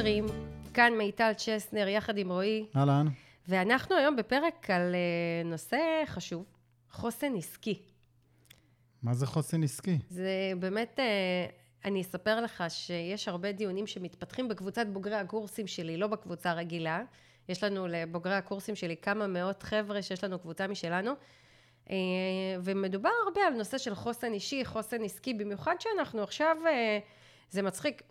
חברים, כאן מיטל צ'סנר יחד עם רועי, אהלן. ואנחנו היום בפרק על אה, נושא חשוב, חוסן עסקי. מה זה חוסן עסקי? זה באמת, אה, אני אספר לך שיש הרבה דיונים שמתפתחים בקבוצת בוגרי הקורסים שלי, לא בקבוצה הרגילה. יש לנו לבוגרי הקורסים שלי כמה מאות חבר'ה שיש לנו קבוצה משלנו. אה, ומדובר הרבה על נושא של חוסן אישי, חוסן עסקי, במיוחד שאנחנו עכשיו, אה, זה מצחיק,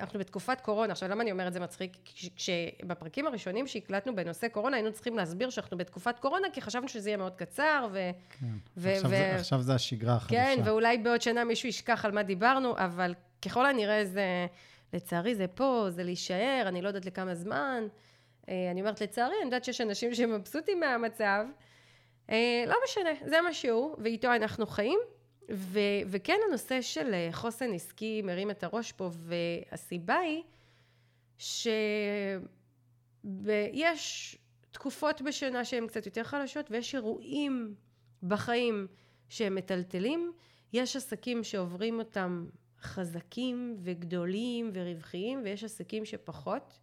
אנחנו בתקופת קורונה, עכשיו למה אני אומרת זה מצחיק? כש- כשבפרקים הראשונים שהקלטנו בנושא קורונה, היינו צריכים להסביר שאנחנו בתקופת קורונה, כי חשבנו שזה יהיה מאוד קצר, ו... כן. ו- עכשיו, ו- זה, עכשיו זה השגרה החדשה. כן, ואולי בעוד שנה מישהו ישכח על מה דיברנו, אבל ככל הנראה זה, לצערי זה פה, זה להישאר, אני לא יודעת לכמה זמן. אה, אני אומרת לצערי, אני יודעת שיש אנשים שמבסוטים מהמצב. אה, לא משנה, זה מה שהוא, ואיתו אנחנו חיים. ו- וכן, הנושא של אה, חוסן עסקי מרים את הראש פה, והסיבה היא שיש תקופות בשנה שהן קצת יותר חלשות, ויש אירועים בחיים שהם מטלטלים. יש עסקים שעוברים אותם חזקים וגדולים ורווחיים, ויש עסקים שפחות.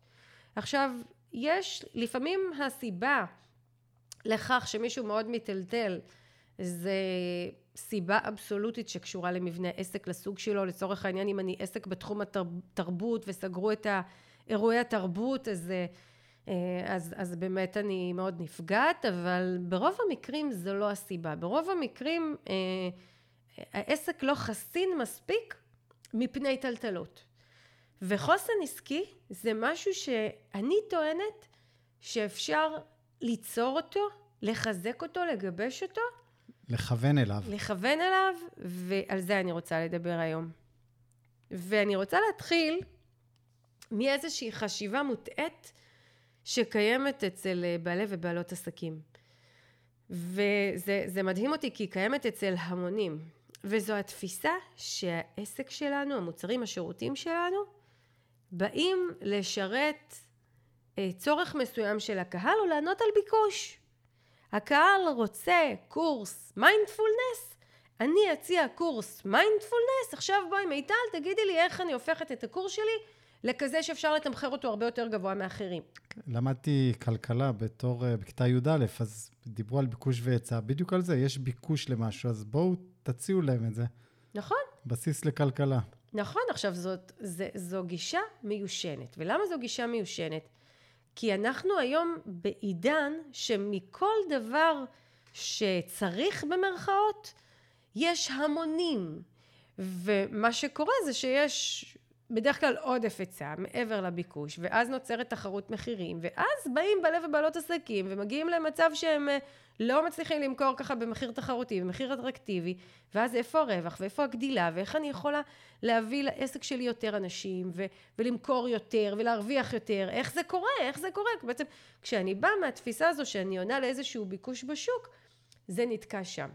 עכשיו, יש, לפעמים הסיבה לכך שמישהו מאוד מטלטל, זה סיבה אבסולוטית שקשורה למבנה עסק, לסוג שלו. לצורך העניין, אם אני עסק בתחום התרבות וסגרו את אירועי התרבות, אז, אה, אז, אז באמת אני מאוד נפגעת, אבל ברוב המקרים זו לא הסיבה. ברוב המקרים אה, העסק לא חסין מספיק מפני טלטלות. וחוסן עסקי זה משהו שאני טוענת שאפשר ליצור אותו, לחזק אותו, לגבש אותו. לכוון אליו. לכוון אליו, ועל זה אני רוצה לדבר היום. ואני רוצה להתחיל מאיזושהי חשיבה מוטעית שקיימת אצל בעלי ובעלות עסקים. וזה מדהים אותי כי היא קיימת אצל המונים. וזו התפיסה שהעסק שלנו, המוצרים, השירותים שלנו, באים לשרת אה, צורך מסוים של הקהל או לענות על ביקוש. הקהל רוצה קורס מיינדפולנס, אני אציע קורס מיינדפולנס, עכשיו בואי מיטל תגידי לי איך אני הופכת את הקורס שלי לכזה שאפשר לתמחר אותו הרבה יותר גבוה מאחרים. למדתי כלכלה בתור, אה, בכיתה י"א, אז דיברו על ביקוש והיצע, בדיוק על זה, יש ביקוש למשהו, אז בואו תציעו להם את זה. נכון. בסיס לכלכלה. נכון, עכשיו זאת, זה, זו גישה מיושנת. ולמה זו גישה מיושנת? כי אנחנו היום בעידן שמכל דבר שצריך במרכאות, יש המונים. ומה שקורה זה שיש בדרך כלל עודף היצע מעבר לביקוש, ואז נוצרת תחרות מחירים, ואז באים בעלי ובעלות עסקים ומגיעים למצב שהם לא מצליחים למכור ככה במחיר תחרותי, במחיר אטרקטיבי, ואז איפה הרווח ואיפה הגדילה, ואיך אני יכולה להביא לעסק שלי יותר אנשים, ו- ולמכור יותר, ולהרוויח יותר, איך זה קורה, איך זה קורה, בעצם כשאני באה מהתפיסה הזו שאני עונה לאיזשהו ביקוש בשוק, זה נתקע שם.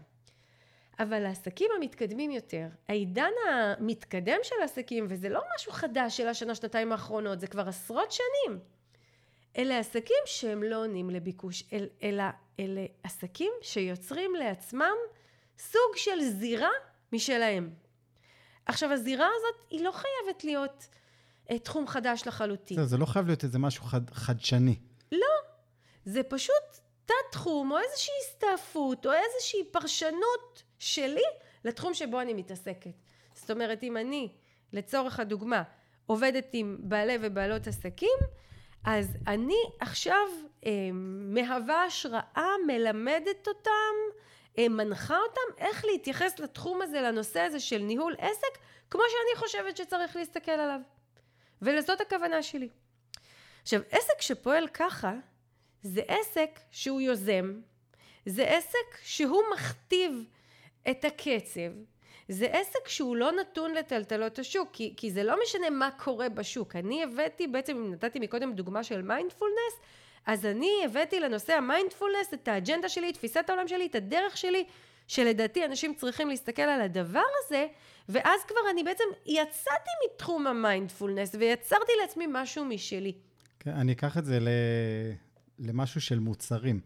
אבל העסקים המתקדמים יותר, העידן המתקדם של עסקים, וזה לא משהו חדש של השנה, שנתיים האחרונות, זה כבר עשרות שנים. אלה עסקים שהם לא עונים לביקוש, אל, אלא אלה עסקים שיוצרים לעצמם סוג של זירה משלהם. עכשיו, הזירה הזאת היא לא חייבת להיות אה, תחום חדש לחלוטין. זה, זה לא חייב להיות איזה משהו חד, חדשני. לא, זה פשוט תת-תחום, או איזושהי הסתעפות, או איזושהי פרשנות שלי לתחום שבו אני מתעסקת. זאת אומרת, אם אני, לצורך הדוגמה, עובדת עם בעלי ובעלות עסקים, אז אני עכשיו אה, מהווה השראה, מלמדת אותם, אה, מנחה אותם איך להתייחס לתחום הזה, לנושא הזה של ניהול עסק, כמו שאני חושבת שצריך להסתכל עליו. ולזאת הכוונה שלי. עכשיו, עסק שפועל ככה, זה עסק שהוא יוזם, זה עסק שהוא מכתיב את הקצב, זה עסק שהוא לא נתון לטלטלות השוק, כי, כי זה לא משנה מה קורה בשוק. אני הבאתי, בעצם אם נתתי מקודם דוגמה של מיינדפולנס, אז אני הבאתי לנושא המיינדפולנס את האג'נדה שלי, את תפיסת העולם שלי, את הדרך שלי, שלדעתי אנשים צריכים להסתכל על הדבר הזה, ואז כבר אני בעצם יצאתי מתחום המיינדפולנס ויצרתי לעצמי משהו משלי. כן, אני אקח את זה ל... למשהו של מוצרים.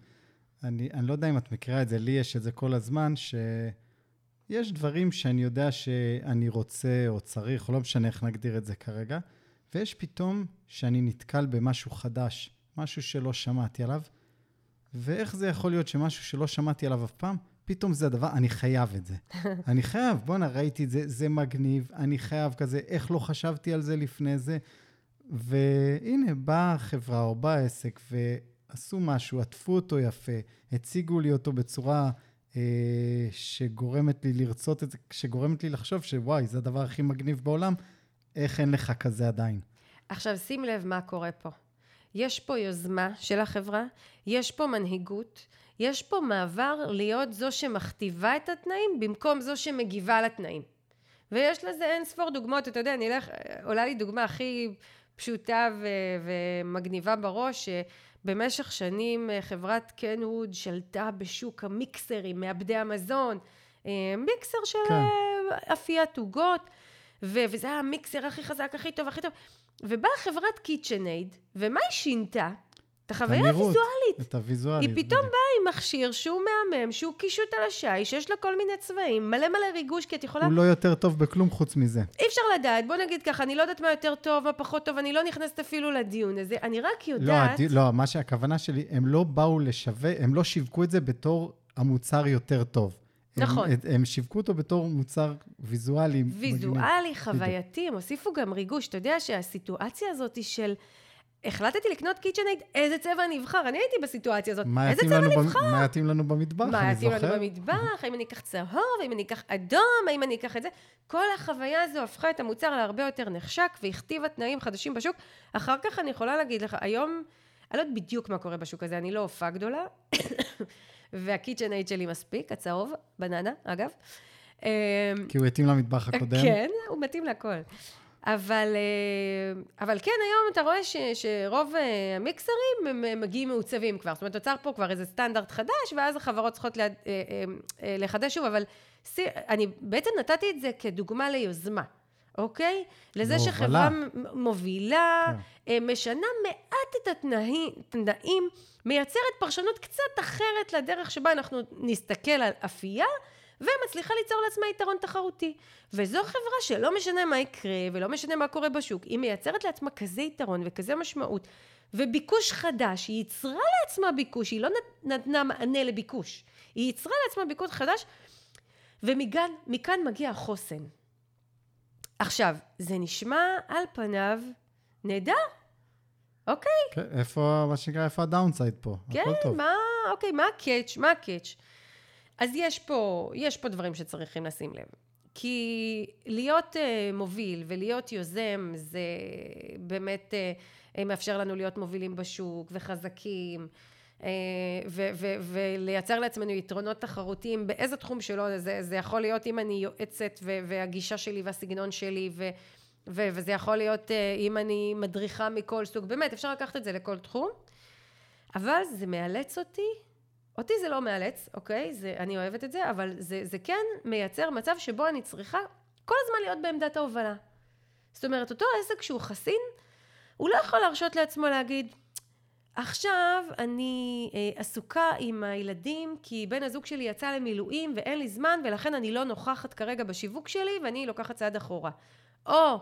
אני, אני לא יודע אם את מכירה את זה, לי יש את זה כל הזמן, שיש דברים שאני יודע שאני רוצה או צריך, או לא משנה איך נגדיר את זה כרגע, ויש פתאום שאני נתקל במשהו חדש, משהו שלא שמעתי עליו, ואיך זה יכול להיות שמשהו שלא שמעתי עליו אף פעם, פתאום זה הדבר, אני חייב את זה. אני חייב, בואנה, ראיתי את זה, זה מגניב, אני חייב כזה, איך לא חשבתי על זה לפני זה? והנה, באה החברה או בא העסק ועשו משהו, עטפו אותו יפה, הציגו לי אותו בצורה שגורמת לי לרצות את זה, שגורמת לי לחשוב שוואי, זה הדבר הכי מגניב בעולם, איך אין לך כזה עדיין? עכשיו, שים לב מה קורה פה. יש פה יוזמה של החברה, יש פה מנהיגות, יש פה מעבר להיות זו שמכתיבה את התנאים במקום זו שמגיבה לתנאים. ויש לזה אין ספור דוגמאות, אתה יודע, אני אלך, עולה לי דוגמה הכי פשוטה ו- ומגניבה בראש, שבמשך שנים חברת קנווד שלטה בשוק המיקסרים, מעבדי המזון, אה, מיקסר של כן. אפיית עוגות, ו- וזה היה המיקסר הכי חזק, הכי טוב, הכי טוב. ובאה חברת קיצ'נייד, ומה היא שינתה? את החוויה הוויזואלית. את הוויזואלית. היא פתאום באה עם מכשיר שהוא מהמם, שהוא קישוט על השיש, שיש לו כל מיני צבעים, מלא מלא ריגוש, כי את יכולה... הוא לא יותר טוב בכלום חוץ מזה. אי אפשר לדעת, בוא נגיד ככה, אני לא יודעת מה יותר טוב, מה פחות טוב, אני לא נכנסת אפילו לדיון הזה, אני רק לא, יודעת... לא, לא, מה שהכוונה שלי, הם לא באו לשווה, הם לא שיווקו את זה בתור המוצר יותר טוב. נכון. הם, הם שיווקו אותו בתור מוצר ויזואלי. ויזואלי, חווייתי, הם הוסיפו גם ריגוש. אתה יודע שהסיטואציה הזאת של... החלטתי לקנות קיצ'נייד, איזה צבע אני אבחר? אני הייתי בסיטואציה הזאת, איזה צבע אני אבחר? מה יתאים לנו במטבח, אני זוכר. מה יתאים לנו במטבח, האם אני אקח צהוב, האם אני אקח אדום, האם אני אקח את זה? כל החוויה הזו הפכה את המוצר להרבה יותר נחשק והכתיבה תנאים חדשים בשוק. אחר כך אני יכולה להגיד לך, היום, אני לא יודעת בדיוק מה קורה בשוק הזה, אני לא הופעה גדולה, והקיצ'נייד שלי מספיק, הצהוב, בננה, אגב. כי הוא התאים למטבח הקודם. כן, הוא מתאים לכל. אבל, אה, אבל כן, היום אתה רואה ש, שרוב אה, המיקסרים הם מגיעים מעוצבים כבר. זאת אומרת, נוצר פה כבר איזה סטנדרט חדש, ואז החברות צריכות לה, אה, לחדש שוב, אבל אני בעצם נתתי את זה כדוגמה ליוזמה, אוקיי? לזה לא, שחברה מובילה, כן. משנה מעט את התנאים, מייצרת פרשנות קצת אחרת לדרך שבה אנחנו נסתכל על אפייה, ומצליחה ליצור לעצמה יתרון תחרותי. וזו חברה שלא משנה מה יקרה ולא משנה מה קורה בשוק, היא מייצרת לעצמה כזה יתרון וכזה משמעות וביקוש חדש, היא ייצרה לעצמה ביקוש, היא לא נתנה מענה לביקוש, היא ייצרה לעצמה ביקוש חדש ומכאן מגיע החוסן. עכשיו, זה נשמע על פניו נהדר, אוקיי. כן, איפה, מה שנקרא, איפה ה downside פה? כן, טוב. מה, אוקיי, מה ה catch? מה ה catch? אז יש פה, יש פה דברים שצריכים לשים לב. כי להיות אה, מוביל ולהיות יוזם זה באמת uh, מאפשר לנו להיות מובילים בשוק וחזקים uh, ו- ו- ולייצר לעצמנו יתרונות תחרותיים. באיזה תחום שלא זה, זה יכול להיות אם אני יועצת ו- והגישה שלי והסגנון שלי ו- ו- וזה יכול להיות uh, אם אני מדריכה מכל סוג. באמת אפשר לקחת את זה לכל תחום. אבל זה מאלץ אותי אותי זה לא מאלץ, אוקיי? זה, אני אוהבת את זה, אבל זה, זה כן מייצר מצב שבו אני צריכה כל הזמן להיות בעמדת ההובלה. זאת אומרת, אותו עסק שהוא חסין, הוא לא יכול להרשות לעצמו להגיד, עכשיו אני אה, עסוקה עם הילדים כי בן הזוג שלי יצא למילואים ואין לי זמן ולכן אני לא נוכחת כרגע בשיווק שלי ואני לוקחת צעד אחורה. או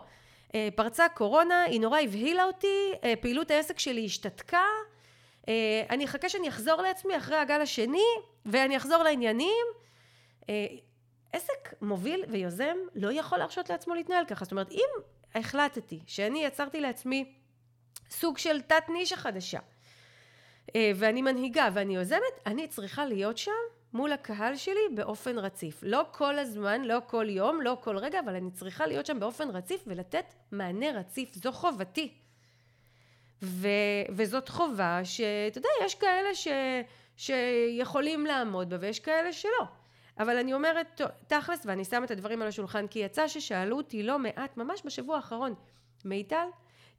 אה, פרצה קורונה, היא נורא הבהילה אותי, אה, פעילות העסק שלי השתתקה, אני אחכה שאני אחזור לעצמי אחרי הגל השני, ואני אחזור לעניינים. אה, עסק מוביל ויוזם לא יכול להרשות לעצמו להתנהל ככה. זאת אומרת, אם החלטתי שאני יצרתי לעצמי סוג של תת נישה חדשה, אה, ואני מנהיגה ואני יוזמת, אני צריכה להיות שם מול הקהל שלי באופן רציף. לא כל הזמן, לא כל יום, לא כל רגע, אבל אני צריכה להיות שם באופן רציף ולתת מענה רציף. זו חובתי. ו, וזאת חובה שאתה יודע, יש כאלה ש, שיכולים לעמוד בה ויש כאלה שלא. אבל אני אומרת, תכלס, ואני שמה את הדברים על השולחן, כי יצא ששאלו אותי לא מעט, ממש בשבוע האחרון, מיטל,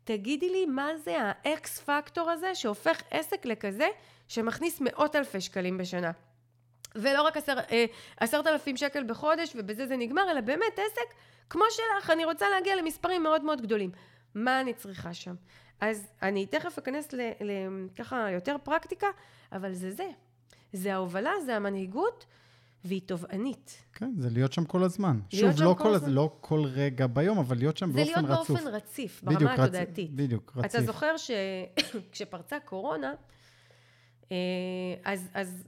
תגידי לי מה זה האקס פקטור הזה שהופך עסק לכזה שמכניס מאות אלפי שקלים בשנה. ולא רק עשר, אה, עשרת אלפים שקל בחודש ובזה זה נגמר, אלא באמת עסק כמו שלך, אני רוצה להגיע למספרים מאוד מאוד גדולים. מה אני צריכה שם? אז אני תכף אכנס לככה יותר פרקטיקה, אבל זה זה. זה ההובלה, זה המנהיגות, והיא תובענית. כן, זה להיות שם כל הזמן. להיות שוב, לא כל הזמן. הז- לא כל רגע ביום, אבל להיות שם זה באופן להיות רצוף. באופן רציף, ברמה בדיוק, רצ- התודעתית. בדיוק, רציף. אתה זוכר שכשפרצה קורונה, אה, אז, אז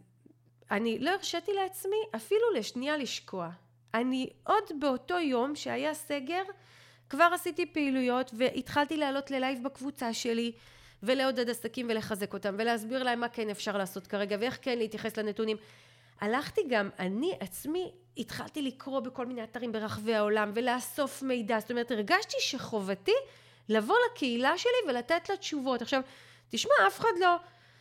אני לא הרשיתי לעצמי אפילו לשנייה לשקוע. אני עוד באותו יום שהיה סגר, כבר עשיתי פעילויות והתחלתי לעלות ללייב בקבוצה שלי ולעודד עסקים ולחזק אותם ולהסביר להם מה כן אפשר לעשות כרגע ואיך כן להתייחס לנתונים. הלכתי גם, אני עצמי התחלתי לקרוא בכל מיני אתרים ברחבי העולם ולאסוף מידע, זאת אומרת הרגשתי שחובתי לבוא לקהילה שלי ולתת לה תשובות. עכשיו, תשמע, אף אחד לא,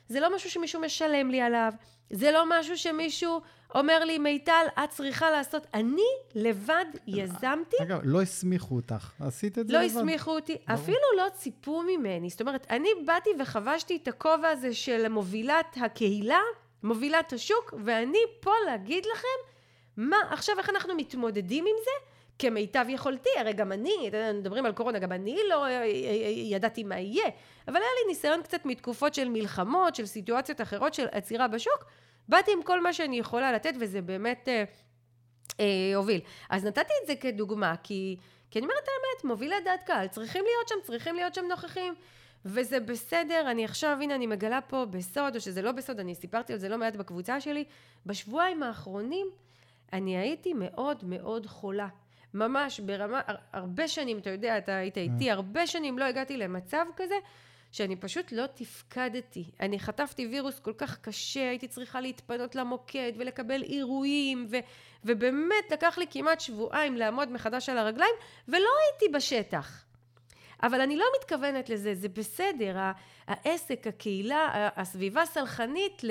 זה לא משהו שמישהו משלם לי עליו, זה לא משהו שמישהו אומר לי, מיטל, את צריכה לעשות. אני לבד יזמתי, אגב, לא הסמיכו אותך, עשית את זה לא לבד. הסמיכו אותי, ברור. אפילו לא ציפו ממני. זאת אומרת, אני באתי וחבשתי את הכובע הזה של מובילת הקהילה, מובילת השוק, ואני פה להגיד לכם, מה, עכשיו איך אנחנו מתמודדים עם זה? כמיטב יכולתי, הרי גם אני, מדברים על קורונה, גם אני לא אה, אה, אה, ידעתי מה יהיה, אבל היה לי ניסיון קצת מתקופות של מלחמות, של סיטואציות אחרות של עצירה בשוק, באתי עם כל מה שאני יכולה לתת, וזה באמת אה, אה, הוביל. אז נתתי את זה כדוגמה, כי, כי אני אומרת האמת, מובילי דעת קהל, צריכים להיות שם, צריכים להיות שם נוכחים, וזה בסדר, אני עכשיו, הנה אני מגלה פה בסוד, או שזה לא בסוד, אני סיפרתי על זה לא מעט בקבוצה שלי, בשבועיים האחרונים אני הייתי מאוד מאוד חולה. ממש ברמה, הר- הרבה שנים, אתה יודע, אתה היית איתי, הרבה שנים לא הגעתי למצב כזה, שאני פשוט לא תפקדתי. אני חטפתי וירוס כל כך קשה, הייתי צריכה להתפנות למוקד ולקבל אירועים, ו, ובאמת לקח לי כמעט שבועיים לעמוד מחדש על הרגליים, ולא הייתי בשטח. אבל אני לא מתכוונת לזה, זה בסדר, העסק, הקהילה, הסביבה סלחנית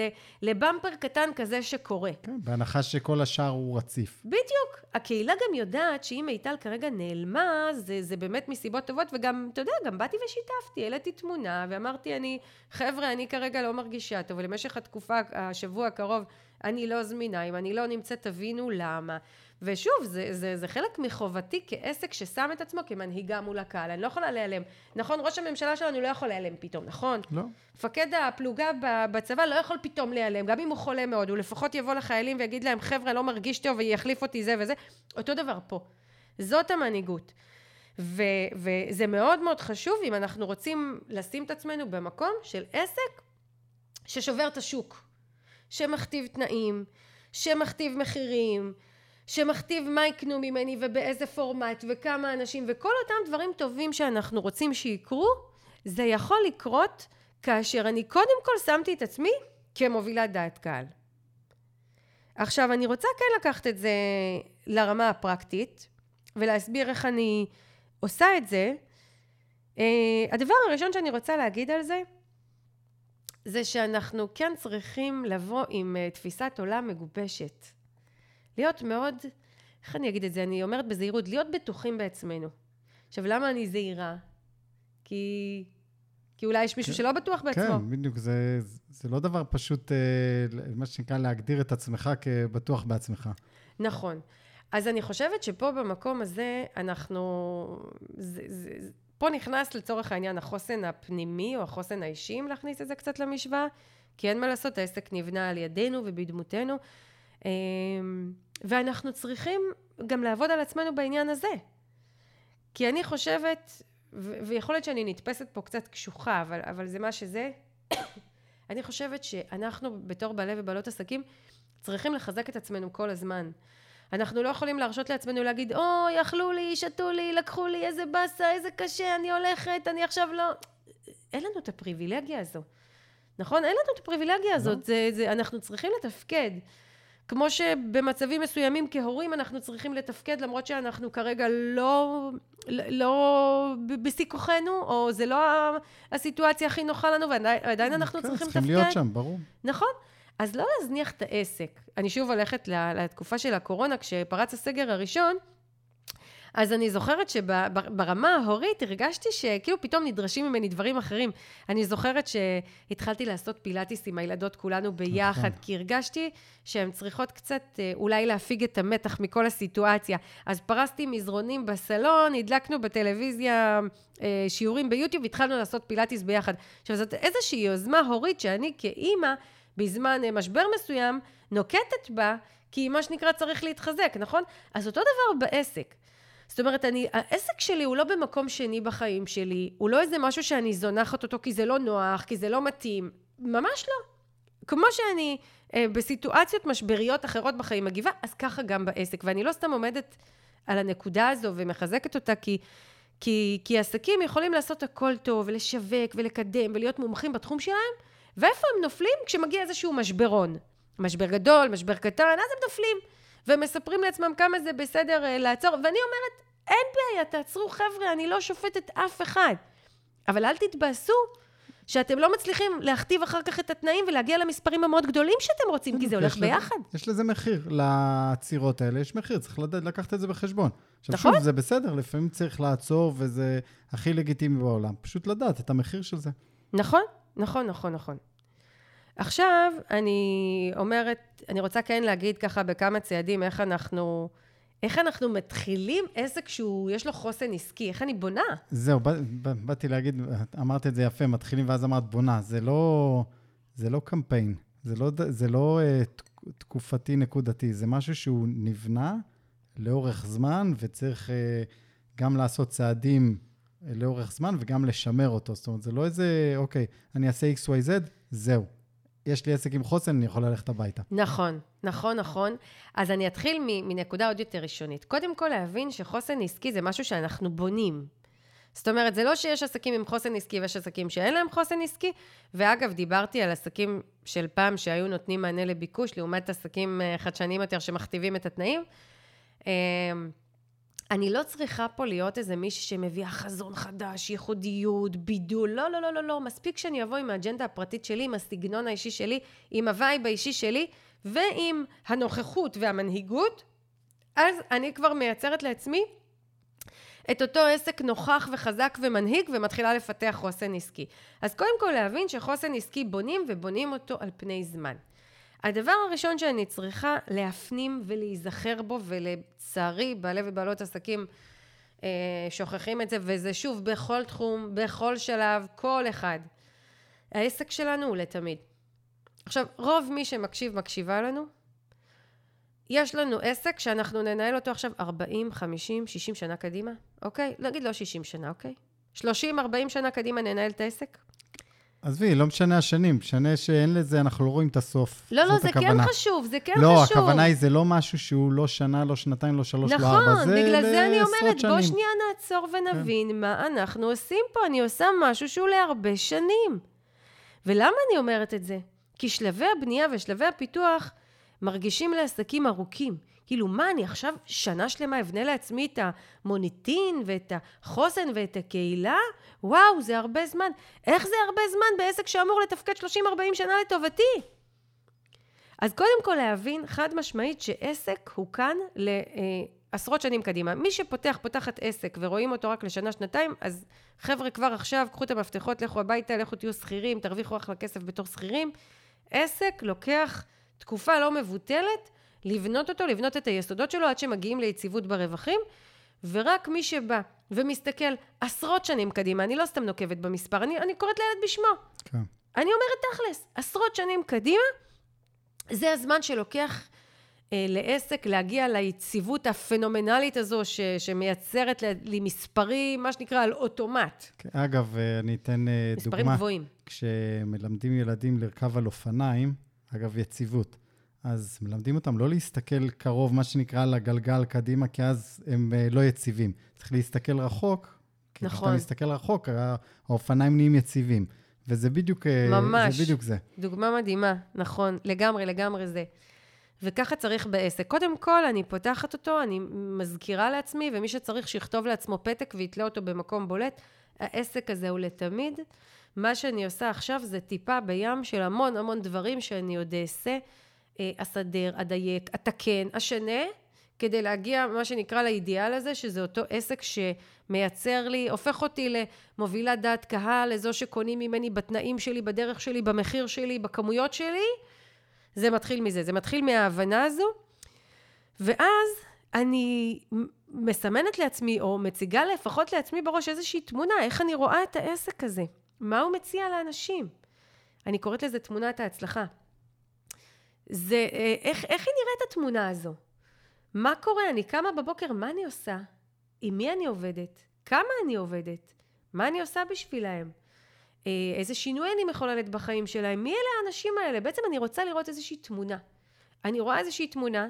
לבמפר קטן כזה שקורה. כן, בהנחה שכל השאר הוא רציף. בדיוק. הקהילה גם יודעת שאם מיטל כרגע נעלמה, זה, זה באמת מסיבות טובות, וגם, אתה יודע, גם באתי ושיתפתי, העליתי תמונה, ואמרתי, אני, חבר'ה, אני כרגע לא מרגישה טוב, ולמשך התקופה, השבוע הקרוב, אני לא זמינה, אם אני לא נמצאת, תבינו למה. ושוב, זה, זה, זה חלק מחובתי כעסק ששם את עצמו כמנהיגה מול הקהל, אני לא יכולה להיעלם. נכון, ראש הממשלה שלנו לא יכול להיעלם פתאום, נכון? לא? מפקד הפלוגה בצבא לא יכול פתאום להיעלם, גם אם הוא חולה מאוד, הוא לפחות יבוא לחיילים ויגיד להם, חבר'ה, לא מרגיש טוב ויחליף אותי זה וזה. אותו דבר פה. זאת המנהיגות. ו- וזה מאוד מאוד חשוב אם אנחנו רוצים לשים את עצמנו במקום של עסק ששובר את השוק, שמכתיב תנאים, שמכתיב מחירים, שמכתיב מה יקנו ממני ובאיזה פורמט וכמה אנשים וכל אותם דברים טובים שאנחנו רוצים שיקרו, זה יכול לקרות כאשר אני קודם כל שמתי את עצמי כמובילת דעת קהל. עכשיו אני רוצה כן לקחת את זה לרמה הפרקטית ולהסביר איך אני עושה את זה. אה, הדבר הראשון שאני רוצה להגיד על זה זה שאנחנו כן צריכים לבוא עם אה, תפיסת עולם מגובשת. להיות מאוד, איך אני אגיד את זה? אני אומרת בזהירות, להיות בטוחים בעצמנו. עכשיו, למה אני זהירה? כי, כי אולי יש מישהו כן. שלא בטוח בעצמו. כן, בדיוק. זה, זה לא דבר פשוט, אה, מה שנקרא, להגדיר את עצמך כבטוח בעצמך. נכון. אז אני חושבת שפה במקום הזה אנחנו... זה, זה, פה נכנס לצורך העניין החוסן הפנימי או החוסן האישי, אם להכניס את זה קצת למשוואה, כי אין מה לעשות, העסק נבנה על ידינו ובדמותנו, ואנחנו צריכים גם לעבוד על עצמנו בעניין הזה. כי אני חושבת, ו- ויכול להיות שאני נתפסת פה קצת קשוחה, אבל, אבל זה מה שזה, אני חושבת שאנחנו בתור בעלי ובעלות עסקים צריכים לחזק את עצמנו כל הזמן. אנחנו לא יכולים להרשות לעצמנו להגיד, אוי, אכלו לי, שתו לי, לקחו לי, איזה באסה, איזה קשה, אני הולכת, אני עכשיו לא... אין לנו את הפריבילגיה הזו. נכון? אין לנו את הפריבילגיה הזאת. זה, זה, אנחנו צריכים לתפקד. כמו שבמצבים מסוימים כהורים אנחנו צריכים לתפקד למרות שאנחנו כרגע לא, לא בשיא כוחנו, או זה לא הסיטואציה הכי נוחה לנו, ועדיין אנחנו כן, צריכים צריכים לתפקד. להיות שם, ברור. נכון. אז לא להזניח את העסק. אני שוב הולכת לתקופה של הקורונה, כשפרץ הסגר הראשון, אז אני זוכרת שברמה ההורית הרגשתי שכאילו פתאום נדרשים ממני דברים אחרים. אני זוכרת שהתחלתי לעשות פילאטיס עם הילדות כולנו ביחד, נכון. כי הרגשתי שהן צריכות קצת אה, אולי להפיג את המתח מכל הסיטואציה. אז פרסתי מזרונים בסלון, הדלקנו בטלוויזיה אה, שיעורים ביוטיוב, התחלנו לעשות פילאטיס ביחד. עכשיו, זאת איזושהי יוזמה הורית שאני כאימא, בזמן אה, משבר מסוים, נוקטת בה, כי מה שנקרא צריך להתחזק, נכון? אז אותו דבר בעסק. זאת אומרת, אני, העסק שלי הוא לא במקום שני בחיים שלי, הוא לא איזה משהו שאני זונחת אותו כי זה לא נוח, כי זה לא מתאים, ממש לא. כמו שאני אה, בסיטואציות משבריות אחרות בחיים מגיבה, אז ככה גם בעסק. ואני לא סתם עומדת על הנקודה הזו ומחזקת אותה, כי, כי, כי עסקים יכולים לעשות הכל טוב, ולשווק, ולקדם, ולהיות מומחים בתחום שלהם, ואיפה הם נופלים? כשמגיע איזשהו משברון. משבר גדול, משבר קטן, אז הם נופלים. ומספרים לעצמם כמה זה בסדר אה, לעצור, ואני אומרת, אין בעיה, תעצרו חבר'ה, אני לא שופטת אף אחד. אבל אל תתבאסו שאתם לא מצליחים להכתיב אחר כך את התנאים ולהגיע למספרים המאוד גדולים שאתם רוצים, כי זה הולך ביחד. יש לזה מחיר. לעצירות האלה יש מחיר, צריך לדעת, לקחת את זה בחשבון. עכשיו, נכון. שוב, זה בסדר, לפעמים צריך לעצור, וזה הכי לגיטימי בעולם. פשוט לדעת את המחיר של זה. נכון, נכון, נכון, נכון. עכשיו, אני אומרת, אני רוצה כן להגיד ככה בכמה צעדים איך אנחנו, איך אנחנו מתחילים עסק שהוא, יש לו חוסן עסקי, איך אני בונה. זהו, בא, בא, באתי להגיד, אמרת את זה יפה, מתחילים ואז אמרת בונה. זה לא, זה לא קמפיין, זה לא, זה לא uh, תקופתי נקודתי, זה משהו שהוא נבנה לאורך זמן, וצריך uh, גם לעשות צעדים לאורך זמן וגם לשמר אותו. זאת אומרת, זה לא איזה, אוקיי, אני אעשה XYZ, זהו. יש לי עסק עם חוסן, אני יכול ללכת הביתה. נכון, נכון, נכון. אז אני אתחיל מנקודה עוד יותר ראשונית. קודם כל להבין שחוסן עסקי זה משהו שאנחנו בונים. זאת אומרת, זה לא שיש עסקים עם חוסן עסקי ויש עסקים שאין להם חוסן עסקי. ואגב, דיברתי על עסקים של פעם שהיו נותנים מענה לביקוש, לעומת עסקים אה, חדשניים יותר שמכתיבים את התנאים. אני לא צריכה פה להיות איזה מישהי שמביאה חזון חדש, ייחודיות, בידול, לא, לא, לא, לא, לא, מספיק שאני אבוא עם האג'נדה הפרטית שלי, עם הסגנון האישי שלי, עם ה vibe האישי שלי, ועם הנוכחות והמנהיגות, אז אני כבר מייצרת לעצמי את אותו עסק נוכח וחזק ומנהיג ומתחילה לפתח חוסן עסקי. אז קודם כל להבין שחוסן עסקי בונים ובונים אותו על פני זמן. הדבר הראשון שאני צריכה להפנים ולהיזכר בו, ולצערי בעלי ובעלות עסקים אה, שוכחים את זה, וזה שוב בכל תחום, בכל שלב, כל אחד. העסק שלנו הוא לתמיד. עכשיו, רוב מי שמקשיב, מקשיבה לנו, יש לנו עסק שאנחנו ננהל אותו עכשיו 40, 50, 60 שנה קדימה, אוקיי? נגיד לא 60 שנה, אוקיי? 30, 40 שנה קדימה ננהל את העסק? עזבי, לא משנה השנים, משנה שאין לזה, אנחנו לא רואים את הסוף. לא, לא, זה כן הכוונה. כן חשוב, זה כן לא, חשוב. לא, הכוונה היא, זה לא משהו שהוא לא שנה, לא שנתיים, לא שלוש, נכון, לא ארבע, זה לעשרות שנים. נכון, בגלל זה אני אומרת, בוא שנייה נעצור ונבין כן. מה אנחנו עושים פה. אני עושה משהו שהוא להרבה שנים. ולמה אני אומרת את זה? כי שלבי הבנייה ושלבי הפיתוח מרגישים לעסקים ארוכים. כאילו, מה, אני עכשיו שנה שלמה אבנה לעצמי את המוניטין ואת החוסן ואת הקהילה? וואו, זה הרבה זמן. איך זה הרבה זמן בעסק שאמור לתפקד 30-40 שנה לטובתי? אז קודם כל להבין חד משמעית שעסק הוא כאן לעשרות שנים קדימה. מי שפותח, פותחת עסק ורואים אותו רק לשנה, שנתיים, אז חבר'ה כבר עכשיו, קחו את המפתחות, לכו הביתה, לכו תהיו שכירים, תרוויחו אחלה כסף בתור שכירים. עסק לוקח תקופה לא מבוטלת לבנות אותו, לבנות את היסודות שלו עד שמגיעים ליציבות ברווחים, ורק מי שבא ומסתכל עשרות שנים קדימה, אני לא סתם נוקבת במספר, אני, אני קוראת לילד בשמו. כן. אני אומרת תכלס, עשרות שנים קדימה, זה הזמן שלוקח אה, לעסק להגיע ליציבות הפנומנלית הזו ש, שמייצרת לי מספרים, מה שנקרא, על אוטומט. כן, אגב, אה, אני אתן אה, מספרים דוגמה. מספרים גבוהים. כשמלמדים ילדים לרכב על אופניים, אגב, יציבות. אז מלמדים אותם לא להסתכל קרוב, מה שנקרא, לגלגל קדימה, כי אז הם uh, לא יציבים. צריך להסתכל רחוק. כי נכון. כשאתה מסתכל רחוק, האופניים נהיים יציבים. וזה בדיוק, אה, ממש. זה בדיוק זה. דוגמה מדהימה, נכון. לגמרי, לגמרי זה. וככה צריך בעסק. קודם כל, אני פותחת אותו, אני מזכירה לעצמי, ומי שצריך שיכתוב לעצמו פתק ויתלה אותו במקום בולט. העסק הזה הוא לתמיד. מה שאני עושה עכשיו זה טיפה בים של המון המון דברים שאני עוד אעשה. אה, אסדר, אדייק, אתקן, אשנה, כדי להגיע, מה שנקרא, לאידיאל הזה, שזה אותו עסק שמייצר לי, הופך אותי למובילת דעת קהל, לזו שקונים ממני בתנאים שלי, בדרך שלי, במחיר שלי, בכמויות שלי. זה מתחיל מזה, זה מתחיל מההבנה הזו. ואז אני מסמנת לעצמי, או מציגה לפחות לעצמי בראש איזושהי תמונה, איך אני רואה את העסק הזה. מה הוא מציע לאנשים? אני קוראת לזה תמונת ההצלחה. זה אה, איך, איך היא נראית התמונה הזו? מה קורה? אני קמה בבוקר, מה אני עושה? עם מי אני עובדת? כמה אני עובדת? מה אני עושה בשבילהם? אה, איזה שינוי אני מחוללת בחיים שלהם? מי אלה האנשים האלה? בעצם אני רוצה לראות איזושהי תמונה. אני רואה איזושהי תמונה.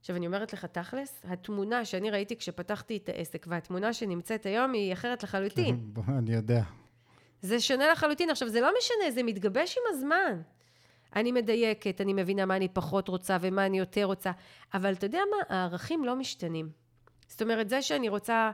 עכשיו אני אומרת לך תכלס, התמונה שאני ראיתי כשפתחתי את העסק והתמונה שנמצאת היום היא אחרת לחלוטין. בוא, אני יודע. זה שונה לחלוטין. עכשיו זה לא משנה, זה מתגבש עם הזמן. אני מדייקת, אני מבינה מה אני פחות רוצה ומה אני יותר רוצה, אבל אתה יודע מה? הערכים לא משתנים. זאת אומרת, זה שאני רוצה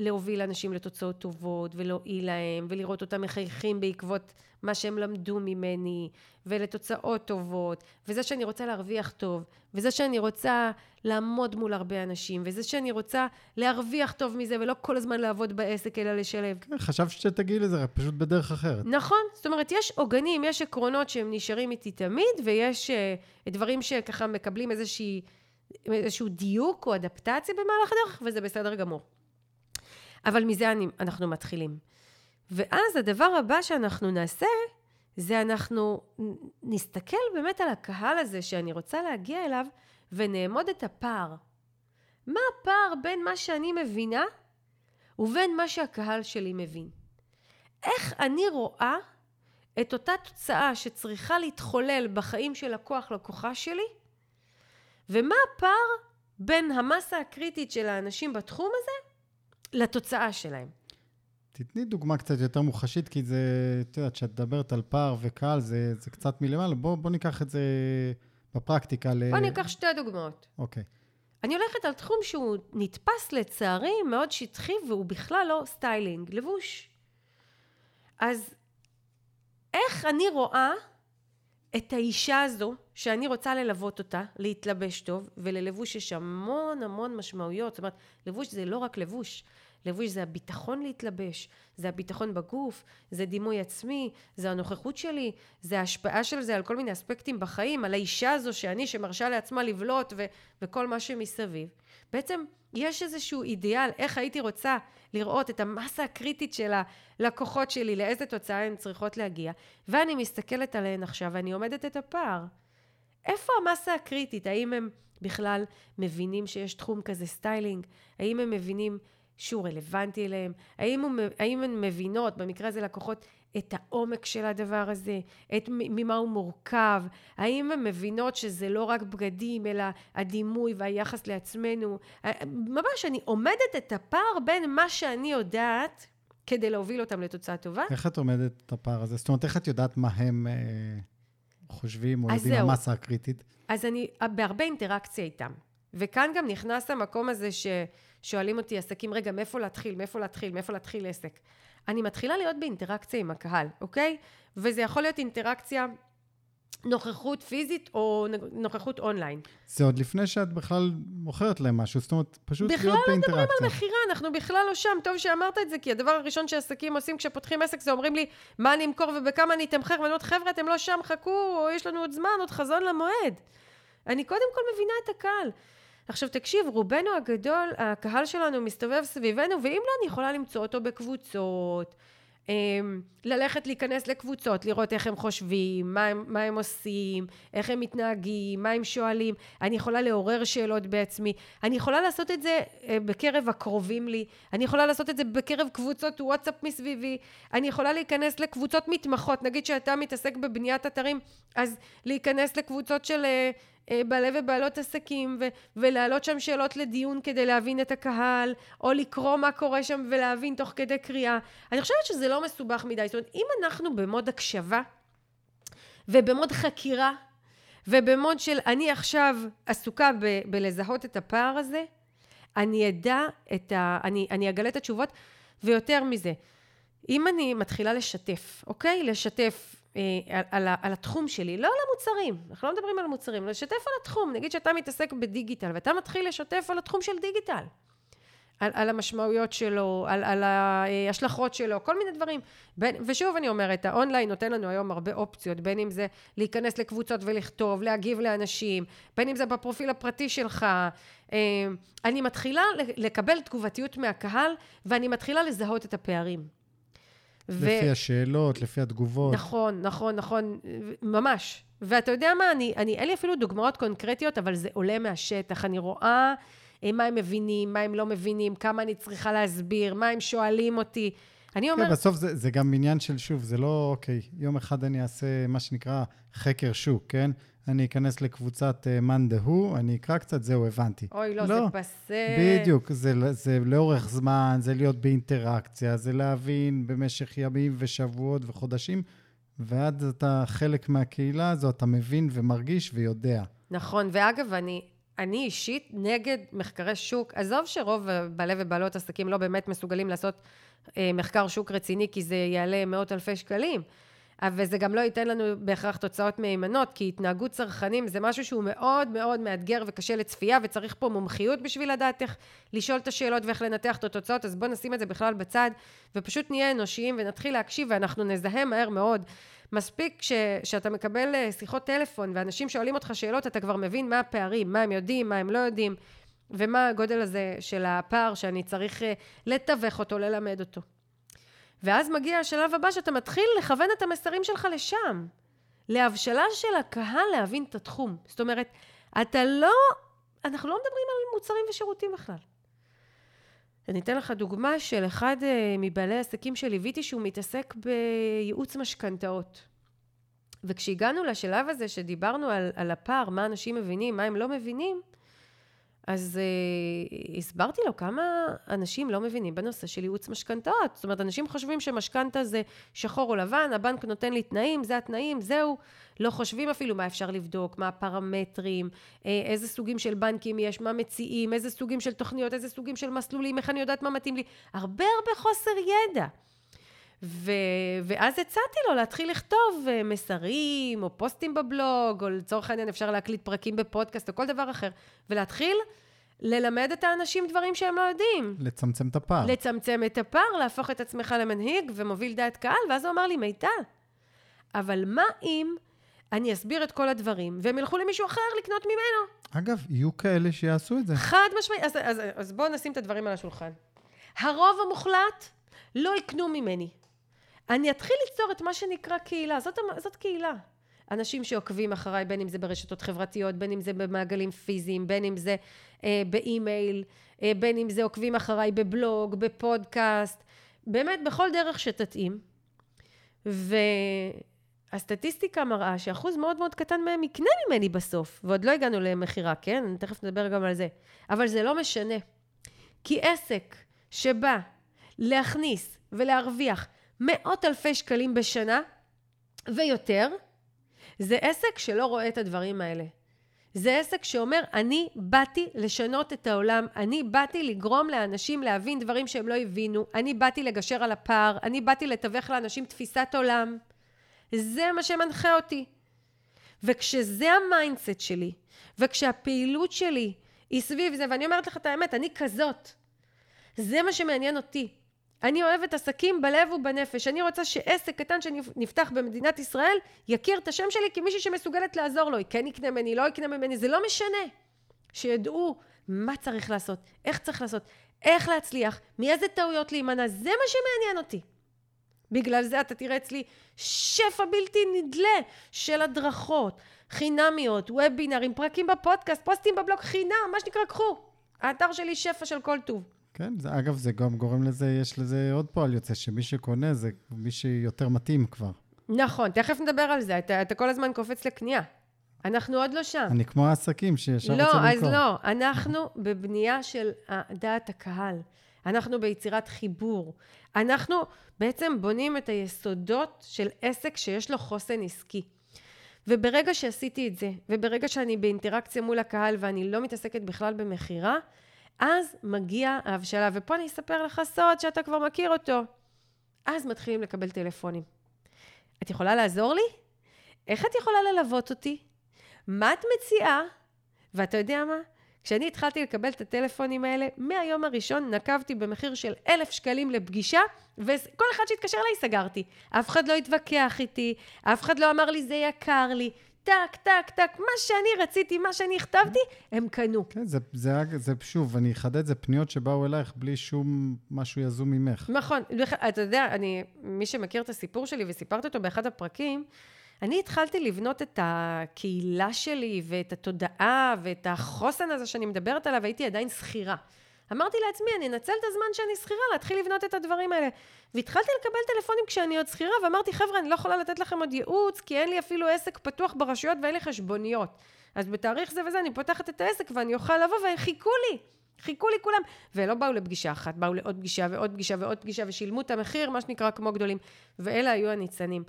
להוביל אנשים לתוצאות טובות ולהועיל להם ולראות אותם מחייכים בעקבות מה שהם למדו ממני ולתוצאות טובות וזה שאני רוצה להרוויח טוב וזה שאני רוצה לעמוד מול הרבה אנשים וזה שאני רוצה להרוויח טוב מזה ולא כל הזמן לעבוד בעסק אלא לשלב. כן, חשבת שתגיעי לזה, רק פשוט בדרך אחרת. נכון, זאת אומרת יש עוגנים, יש עקרונות שהם נשארים איתי תמיד ויש uh, דברים שככה מקבלים איזושהי, איזשהו דיוק או אדפטציה במהלך הדרך וזה בסדר גמור. אבל מזה אני, אנחנו מתחילים. ואז הדבר הבא שאנחנו נעשה, זה אנחנו נסתכל באמת על הקהל הזה שאני רוצה להגיע אליו, ונאמוד את הפער. מה הפער בין מה שאני מבינה ובין מה שהקהל שלי מבין? איך אני רואה את אותה תוצאה שצריכה להתחולל בחיים של לקוח לקוחה שלי, ומה הפער בין המסה הקריטית של האנשים בתחום הזה לתוצאה שלהם. תתני דוגמה קצת יותר מוחשית, כי זה, את יודעת, כשאת מדברת על פער וקהל, זה, זה קצת מלמעלה. בוא, בוא ניקח את זה בפרקטיקה. בוא ל... ניקח שתי דוגמאות. אוקיי. אני הולכת על תחום שהוא נתפס לצערי מאוד שטחי, והוא בכלל לא styling, לבוש. אז איך אני רואה את האישה הזו, שאני רוצה ללוות אותה, להתלבש טוב, וללבוש יש המון המון משמעויות. זאת אומרת, לבוש זה לא רק לבוש. לבוש זה הביטחון להתלבש, זה הביטחון בגוף, זה דימוי עצמי, זה הנוכחות שלי, זה ההשפעה של זה על כל מיני אספקטים בחיים, על האישה הזו שאני שמרשה לעצמה לבלוט ו- וכל מה שמסביב. בעצם יש איזשהו אידיאל איך הייתי רוצה לראות את המסה הקריטית של הלקוחות שלי, לאיזה תוצאה הן צריכות להגיע, ואני מסתכלת עליהן עכשיו ואני אומדת את הפער. איפה המסה הקריטית? האם הם בכלל מבינים שיש תחום כזה styling? האם הם מבינים שהוא רלוונטי אליהם? האם, הוא, האם הן מבינות, במקרה הזה לקוחות, את העומק של הדבר הזה, את ממה הוא מורכב, האם הן מבינות שזה לא רק בגדים, אלא הדימוי והיחס לעצמנו. ממש, אני עומדת את הפער בין מה שאני יודעת, כדי להוביל אותם לתוצאה טובה. איך את עומדת את הפער הזה? זאת אומרת, איך את יודעת מה הם אה, חושבים או יודעים המסה הקריטית? אז אני בהרבה אינטראקציה איתם. וכאן גם נכנס המקום הזה ששואלים אותי עסקים, רגע, מאיפה להתחיל, מאיפה להתחיל, מאיפה להתחיל עסק. אני מתחילה להיות באינטראקציה עם הקהל, אוקיי? וזה יכול להיות אינטראקציה נוכחות פיזית או נוכחות אונליין. זה עוד לפני שאת בכלל מוכרת להם משהו, זאת אומרת, פשוט להיות באינטראקציה. בכלל לא מדברים על מכירה, אנחנו בכלל לא שם. טוב שאמרת את זה, כי הדבר הראשון שעסקים עושים כשפותחים עסק זה אומרים לי, מה אני אמכור ובכמה אני אתמחר, ואני אומרת, חבר'ה, אתם לא שם, חכו, יש לנו עוד זמן, עוד חזון למועד. אני קודם כל מבינה את הקהל. עכשיו תקשיב, רובנו הגדול, הקהל שלנו מסתובב סביבנו, ואם לא, אני יכולה למצוא אותו בקבוצות, אמ, ללכת להיכנס לקבוצות, לראות איך הם חושבים, מה הם, מה הם עושים, איך הם מתנהגים, מה הם שואלים. אני יכולה לעורר שאלות בעצמי. אני יכולה לעשות את זה אה, בקרב הקרובים לי. אני יכולה לעשות את זה בקרב קבוצות וואטסאפ מסביבי. אני יכולה להיכנס לקבוצות מתמחות. נגיד שאתה מתעסק בבניית אתרים, אז להיכנס לקבוצות של אה, בעלי ובעלות עסקים ו- ולהעלות שם שאלות לדיון כדי להבין את הקהל, או לקרוא מה קורה שם ולהבין תוך כדי קריאה. אני חושבת שזה לא מסובך מדי. זאת אומרת, אם אנחנו במוד הקשבה ובמוד חקירה ובמוד של אני עכשיו עסוקה ב- בלזהות את הפער הזה, אני אדע את ה... אני, אני אגלה את התשובות, ויותר מזה, אם אני מתחילה לשתף, אוקיי? לשתף אה, על, על, על התחום שלי, לא על המוצרים, אנחנו לא מדברים על המוצרים, לשתף על התחום, נגיד שאתה מתעסק בדיגיטל ואתה מתחיל לשתף על התחום של דיגיטל, על, על המשמעויות שלו, על, על ההשלכות שלו, כל מיני דברים. בין, ושוב אני אומרת, האונליין נותן לנו היום הרבה אופציות, בין אם זה להיכנס לקבוצות ולכתוב, להגיב לאנשים, בין אם זה בפרופיל הפרטי שלך. אה, אני מתחילה לקבל תגובתיות מהקהל ואני מתחילה לזהות את הפערים. ו- לפי השאלות, לפי התגובות. נכון, נכון, נכון, ממש. ואתה יודע מה, אני, אני, אין לי אפילו דוגמאות קונקרטיות, אבל זה עולה מהשטח. אני רואה אה, מה הם מבינים, מה הם לא מבינים, כמה אני צריכה להסביר, מה הם שואלים אותי. אני אומרת... כן, בסוף זה, זה גם עניין של, שוב, זה לא, אוקיי, יום אחד אני אעשה מה שנקרא חקר שוק, כן? אני אכנס לקבוצת uh, מאן דהוא, אני אקרא קצת, זהו, הבנתי. אוי, לא, לא זה פסה. בדיוק, זה, זה לאורך זמן, זה להיות באינטראקציה, זה להבין במשך ימים ושבועות וחודשים, ועד אתה חלק מהקהילה הזו, אתה מבין ומרגיש ויודע. נכון, ואגב, אני, אני אישית נגד מחקרי שוק. עזוב שרוב בעלי ובעלות עסקים לא באמת מסוגלים לעשות אה, מחקר שוק רציני, כי זה יעלה מאות אלפי שקלים. וזה גם לא ייתן לנו בהכרח תוצאות מהימנות, כי התנהגות צרכנים זה משהו שהוא מאוד מאוד מאתגר וקשה לצפייה, וצריך פה מומחיות בשביל לדעת איך לשאול את השאלות ואיך לנתח את התוצאות, אז בואו נשים את זה בכלל בצד, ופשוט נהיה אנושיים ונתחיל להקשיב, ואנחנו נזהה מהר מאוד. מספיק ש, שאתה מקבל אה, שיחות טלפון, ואנשים שואלים אותך שאלות, אתה כבר מבין מה הפערים, מה הם יודעים, מה הם לא יודעים, ומה הגודל הזה של הפער שאני צריך אה, לתווך אותו, ללמד אותו. ואז מגיע השלב הבא שאתה מתחיל לכוון את המסרים שלך לשם. להבשלה של הקהל להבין את התחום. זאת אומרת, אתה לא, אנחנו לא מדברים על מוצרים ושירותים בכלל. אני אתן לך דוגמה של אחד אה, מבעלי עסקים שליוויתי שהוא מתעסק בייעוץ משכנתאות. וכשהגענו לשלב הזה שדיברנו על, על הפער, מה אנשים מבינים, מה הם לא מבינים, אז uh, הסברתי לו כמה אנשים לא מבינים בנושא של ייעוץ משכנתאות. זאת אומרת, אנשים חושבים שמשכנתה זה שחור או לבן, הבנק נותן לי תנאים, זה התנאים, זהו. לא חושבים אפילו מה אפשר לבדוק, מה הפרמטרים, אה, איזה סוגים של בנקים יש, מה מציעים, איזה סוגים של תוכניות, איזה סוגים של מסלולים, איך אני יודעת מה מתאים לי. הרבה הרבה חוסר ידע. ו... ואז הצעתי לו להתחיל לכתוב אה, מסרים, או פוסטים בבלוג, או לצורך העניין אפשר להקליט פרקים בפודקאסט, או כל דבר אחר, ולהתחיל ללמד את האנשים דברים שהם לא יודעים. לצמצם את הפער. לצמצם את הפער, להפוך את עצמך למנהיג ומוביל דעת קהל, ואז הוא אמר לי, מיטל, אבל מה אם אני אסביר את כל הדברים, והם ילכו למישהו אחר לקנות ממנו? אגב, יהיו כאלה שיעשו את זה. חד משמעית. אז, אז, אז בואו נשים את הדברים על השולחן. הרוב המוחלט לא יקנו ממני. אני אתחיל ליצור את מה שנקרא קהילה. זאת, זאת קהילה. אנשים שעוקבים אחריי, בין אם זה ברשתות חברתיות, בין אם זה במעגלים פיזיים, בין אם זה אה, באימייל, אה, בין אם זה עוקבים אחריי בבלוג, בפודקאסט, באמת בכל דרך שתתאים. והסטטיסטיקה מראה שאחוז מאוד מאוד קטן מהם יקנה ממני בסוף, ועוד לא הגענו למכירה, כן? אני תכף נדבר גם על זה. אבל זה לא משנה. כי עסק שבא להכניס ולהרוויח מאות אלפי שקלים בשנה ויותר, זה עסק שלא רואה את הדברים האלה. זה עסק שאומר, אני באתי לשנות את העולם, אני באתי לגרום לאנשים להבין דברים שהם לא הבינו, אני באתי לגשר על הפער, אני באתי לתווך לאנשים תפיסת עולם. זה מה שמנחה אותי. וכשזה ה mindset שלי, וכשהפעילות שלי היא סביב זה, ואני אומרת לך את האמת, אני כזאת. זה מה שמעניין אותי. אני אוהבת עסקים בלב ובנפש. אני רוצה שעסק קטן שנפתח במדינת ישראל יכיר את השם שלי כמישהי שמסוגלת לעזור לו. כן יקנה ממני, לא יקנה ממני, זה לא משנה. שידעו מה צריך לעשות, איך צריך לעשות, איך להצליח, מאיזה טעויות להימנע, זה מה שמעניין אותי. בגלל זה אתה תראה אצלי שפע בלתי נדלה של הדרכות, חינמיות, וובינרים, פרקים בפודקאסט, פוסטים בבלוג חינם, מה שנקרא, קחו. האתר שלי שפע של כל טוב. כן, זה, אגב, זה גם גורם לזה, יש לזה עוד פועל יוצא, שמי שקונה זה מי שיותר מתאים כבר. נכון, תכף נדבר על זה, אתה, אתה כל הזמן קופץ לקנייה. אנחנו עוד לא שם. אני כמו העסקים שישר לא, רוצה למכור. לא, אז לא, אנחנו בבנייה של דעת הקהל. אנחנו ביצירת חיבור. אנחנו בעצם בונים את היסודות של עסק שיש לו חוסן עסקי. וברגע שעשיתי את זה, וברגע שאני באינטראקציה מול הקהל ואני לא מתעסקת בכלל במכירה, אז מגיע ההבשלה, ופה אני אספר לך סוד שאתה כבר מכיר אותו. אז מתחילים לקבל טלפונים. את יכולה לעזור לי? איך את יכולה ללוות אותי? מה את מציעה? ואתה יודע מה? כשאני התחלתי לקבל את הטלפונים האלה, מהיום הראשון נקבתי במחיר של אלף שקלים לפגישה, וכל אחד שהתקשר אליי סגרתי. אף אחד לא התווכח איתי, אף אחד לא אמר לי זה יקר לי. טק, טק, טק, מה שאני רציתי, מה שאני הכתבתי, הם קנו. כן, זה, זה, זה שוב, אני אחדד, זה פניות שבאו אלייך בלי שום משהו יזום ממך. נכון. אתה יודע, אני, מי שמכיר את הסיפור שלי וסיפרתי אותו באחד הפרקים, אני התחלתי לבנות את הקהילה שלי ואת התודעה ואת החוסן הזה שאני מדברת עליו, הייתי עדיין שכירה. אמרתי לעצמי, אני אנצל את הזמן שאני שכירה להתחיל לבנות את הדברים האלה. והתחלתי לקבל טלפונים כשאני עוד שכירה, ואמרתי, חבר'ה, אני לא יכולה לתת לכם עוד ייעוץ, כי אין לי אפילו עסק פתוח ברשויות ואין לי חשבוניות. אז בתאריך זה וזה אני פותחת את העסק ואני אוכל לבוא, והם חיכו לי. חיכו לי כולם. ולא באו לפגישה אחת, באו לעוד פגישה ועוד פגישה ועוד פגישה, ושילמו את המחיר, מה שנקרא, כמו גדולים. ואלה היו הניצנים.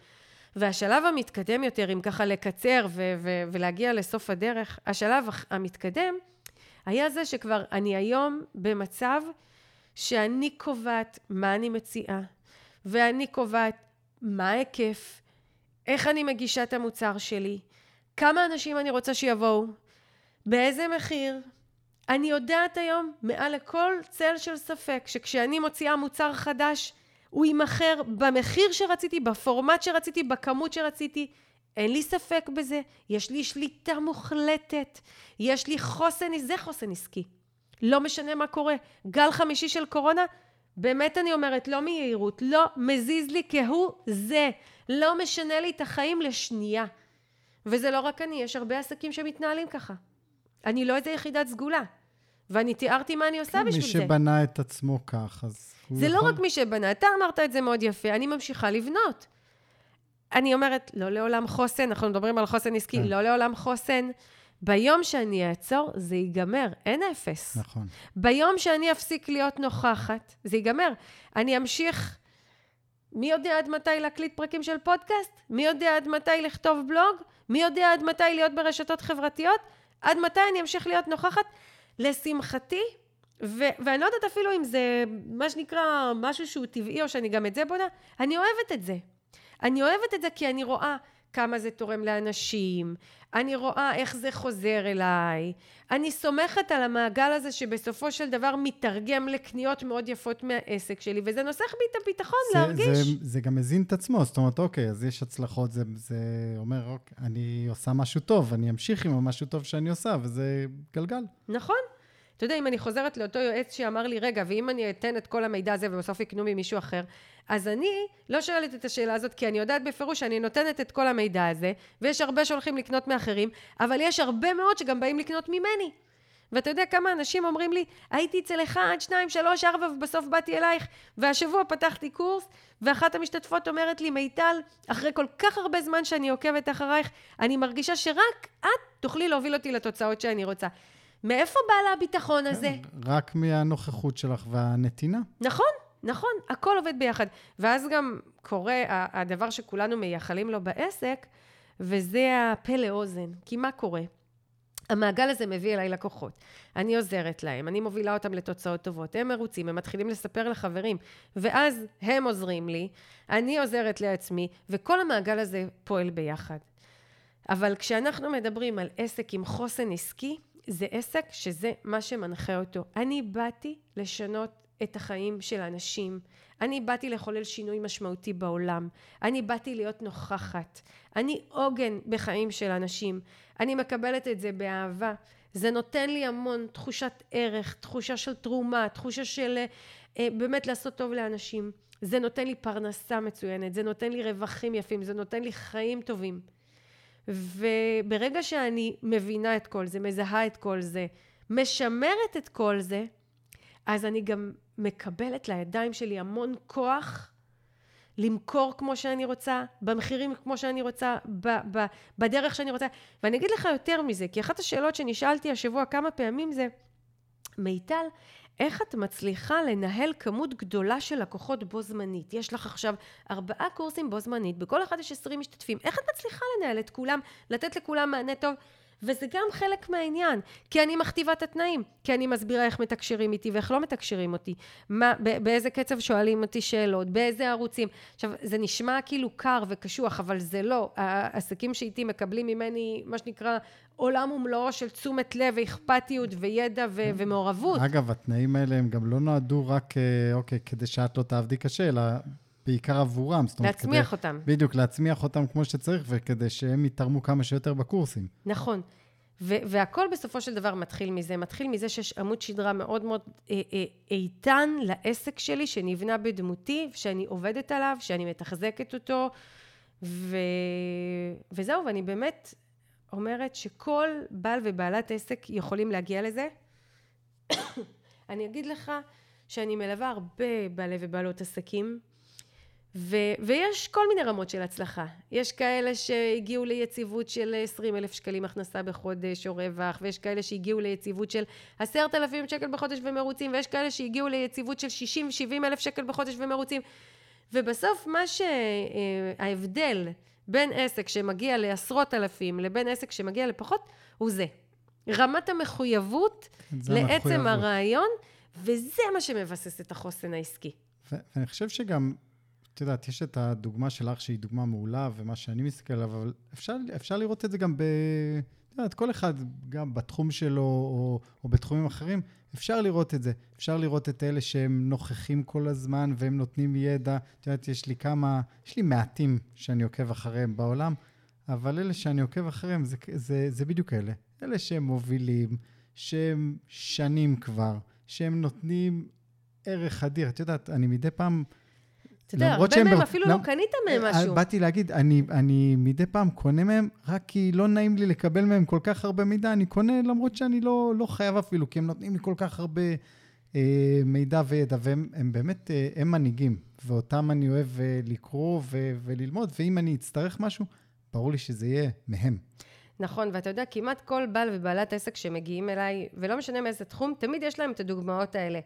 והשלב המתקדם יותר, אם ככה לקצר ו- ו- ולהגיע לסוף הדרך, השלב המתקדם היה זה שכבר אני היום במצב שאני קובעת מה אני מציעה, ואני קובעת מה ההיקף, איך אני מגישה את המוצר שלי, כמה אנשים אני רוצה שיבואו, באיזה מחיר. אני יודעת היום, מעל לכל צל של ספק, שכשאני מוציאה מוצר חדש, הוא יימכר במחיר שרציתי, בפורמט שרציתי, בכמות שרציתי. אין לי ספק בזה, יש לי שליטה מוחלטת, יש לי חוסן, זה חוסן עסקי. לא משנה מה קורה. גל חמישי של קורונה, באמת אני אומרת, לא מיהירות, לא מזיז לי כהוא זה. לא משנה לי את החיים לשנייה. וזה לא רק אני, יש הרבה עסקים שמתנהלים ככה. אני לא איזה יחידת סגולה. ואני תיארתי מה אני עושה כן, בשביל זה. מי שבנה את עצמו כך, אז זה לא יכול... לא רק מי שבנה, אתה אמרת את זה מאוד יפה, אני ממשיכה לבנות. אני אומרת, לא לעולם חוסן, אנחנו מדברים על חוסן עסקי, כן. לא לעולם חוסן. ביום שאני אעצור, זה ייגמר, אין אפס. נכון. ביום שאני אפסיק להיות נוכחת, זה ייגמר. אני אמשיך, מי יודע עד מתי להקליט פרקים של פודקאסט? מי יודע עד מתי לכתוב בלוג? מי יודע עד מתי להיות ברשתות חברתיות? עד מתי אני אמשיך להיות נוכחת? לשמחתי, ו- ואני לא יודעת אפילו אם זה מה שנקרא משהו שהוא טבעי או שאני גם את זה בונה, אני אוהבת את זה. אני אוהבת את זה כי אני רואה כמה זה תורם לאנשים, אני רואה איך זה חוזר אליי, אני סומכת על המעגל הזה שבסופו של דבר מתרגם לקניות מאוד יפות מהעסק שלי, וזה נוסח בי את הביטחון זה, להרגיש. זה, זה גם מזין את עצמו, זאת אומרת, אוקיי, אז יש הצלחות, זה, זה אומר, אוקיי, אני עושה משהו טוב, אני אמשיך עם המשהו טוב שאני עושה, וזה גלגל. נכון. אתה יודע, אם אני חוזרת לאותו יועץ שאמר לי, רגע, ואם אני אתן את כל המידע הזה ובסוף יקנו ממישהו אחר, אז אני לא שואלת את השאלה הזאת, כי אני יודעת בפירוש שאני נותנת את כל המידע הזה, ויש הרבה שהולכים לקנות מאחרים, אבל יש הרבה מאוד שגם באים לקנות ממני. ואתה יודע כמה אנשים אומרים לי, הייתי אצל אחד, שניים, שלוש, ארבע, ובסוף באתי אלייך, והשבוע פתחתי קורס, ואחת המשתתפות אומרת לי, מיטל, אחרי כל כך הרבה זמן שאני עוקבת אחרייך, אני מרגישה שרק את תוכלי להוביל אותי לתוצאות שאני רוצה. מאיפה בא לה הביטחון הזה? כן, רק מהנוכחות שלך והנתינה. נכון, נכון, הכל עובד ביחד. ואז גם קורה הדבר שכולנו מייחלים לו בעסק, וזה הפה לאוזן. כי מה קורה? המעגל הזה מביא אליי לקוחות. אני עוזרת להם, אני מובילה אותם לתוצאות טובות, הם מרוצים, הם מתחילים לספר לחברים, ואז הם עוזרים לי, אני עוזרת לעצמי, וכל המעגל הזה פועל ביחד. אבל כשאנחנו מדברים על עסק עם חוסן עסקי, זה עסק שזה מה שמנחה אותו. אני באתי לשנות את החיים של האנשים. אני באתי לחולל שינוי משמעותי בעולם. אני באתי להיות נוכחת. אני עוגן בחיים של אנשים. אני מקבלת את זה באהבה. זה נותן לי המון תחושת ערך, תחושה של תרומה, תחושה של אה, באמת לעשות טוב לאנשים. זה נותן לי פרנסה מצוינת, זה נותן לי רווחים יפים, זה נותן לי חיים טובים. וברגע שאני מבינה את כל זה, מזהה את כל זה, משמרת את כל זה, אז אני גם מקבלת לידיים שלי המון כוח למכור כמו שאני רוצה, במחירים כמו שאני רוצה, ב- ב- בדרך שאני רוצה. ואני אגיד לך יותר מזה, כי אחת השאלות שנשאלתי השבוע כמה פעמים זה, מיטל, איך את מצליחה לנהל כמות גדולה של לקוחות בו זמנית? יש לך עכשיו ארבעה קורסים בו זמנית, בכל אחד יש עשרים משתתפים. איך את מצליחה לנהל את כולם, לתת לכולם מענה טוב? וזה גם חלק מהעניין, כי אני מכתיבה את התנאים, כי אני מסבירה איך מתקשרים איתי ואיך לא מתקשרים אותי, מה, באיזה קצב שואלים אותי שאלות, באיזה ערוצים. עכשיו, זה נשמע כאילו קר וקשוח, אבל זה לא. העסקים שאיתי מקבלים ממני, מה שנקרא, עולם ומלואו של תשומת לב ואכפתיות וידע ו- ומעורבות. אגב, התנאים האלה הם גם לא נועדו רק, אה, אוקיי, כדי שאת לא תעבדי קשה, אלא בעיקר עבורם. זאת אומרת, להצמיח כדי, אותם. בדיוק, להצמיח אותם כמו שצריך, וכדי שהם יתרמו כמה שיותר בקורסים. נכון. ו- והכל בסופו של דבר מתחיל מזה. מתחיל מזה שיש עמוד שדרה מאוד מאוד אה, אה, איתן לעסק שלי, שנבנה בדמותי, שאני עובדת עליו, שאני מתחזקת אותו, ו... וזהו, ואני באמת אומרת שכל בעל ובעלת עסק יכולים להגיע לזה. אני אגיד לך שאני מלווה הרבה בעלי ובעלות עסקים, ו- ויש כל מיני רמות של הצלחה. יש כאלה שהגיעו ליציבות של 20 אלף שקלים הכנסה בחודש או רווח, ויש כאלה שהגיעו ליציבות של 10,000 שקל בחודש ומרוצים, ויש כאלה שהגיעו ליציבות של 60-70 אלף שקל בחודש ומרוצים. ובסוף מה שההבדל בין עסק שמגיע לעשרות אלפים לבין עסק שמגיע לפחות, הוא זה. רמת המחויבות זה לעצם המחויבות. הרעיון, וזה מה שמבסס את החוסן העסקי. ואני חושב שגם, את יודעת, יש את הדוגמה שלך שהיא דוגמה מעולה, ומה שאני מסתכל עליו, אבל אפשר, אפשר לראות את זה גם ב... את יודעת, כל אחד, גם בתחום שלו או, או בתחומים אחרים, אפשר לראות את זה. אפשר לראות את אלה שהם נוכחים כל הזמן והם נותנים ידע. את יודעת, יש לי כמה, יש לי מעטים שאני עוקב אחריהם בעולם, אבל אלה שאני עוקב אחריהם זה, זה, זה בדיוק אלה. אלה שהם מובילים, שהם שנים כבר, שהם נותנים ערך אדיר. את יודעת, אני מדי פעם... אתה יודע, הרבה מהם אפילו לא קנית מהם אה, משהו. באתי להגיד, אני, אני מדי פעם קונה מהם, רק כי לא נעים לי לקבל מהם כל כך הרבה מידע. אני קונה למרות שאני לא, לא חייב אפילו, כי הם נותנים לי כל כך הרבה אה, מידע וידע, והם הם באמת, אה, הם מנהיגים, ואותם אני אוהב אה, לקרוא ו, וללמוד, ואם אני אצטרך משהו, ברור לי שזה יהיה מהם. נכון, ואתה יודע, כמעט כל בעל ובעלת עסק שמגיעים אליי, ולא משנה מאיזה תחום, תמיד יש להם את הדוגמאות האלה.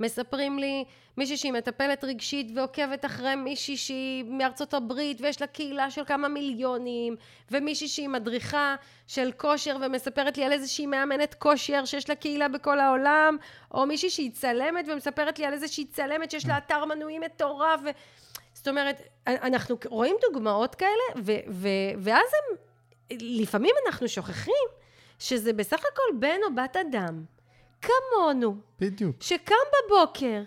מספרים לי מישהי שהיא מטפלת רגשית ועוקבת אחרי מישהי שהיא מארצות הברית ויש לה קהילה של כמה מיליונים, ומישהי שהיא מדריכה של כושר ומספרת לי על איזושהי מאמנת כושר שיש לה קהילה בכל העולם, או מישהי שהיא צלמת ומספרת לי על איזושהי צלמת שיש לה אתר מנויים מטורף. ו... זאת אומרת, אנחנו רואים דוגמאות כאלה, ו- ו- ואז הם לפעמים אנחנו שוכחים שזה בסך הכל בן או בת אדם, כמונו, בדיוק. שקם בבוקר,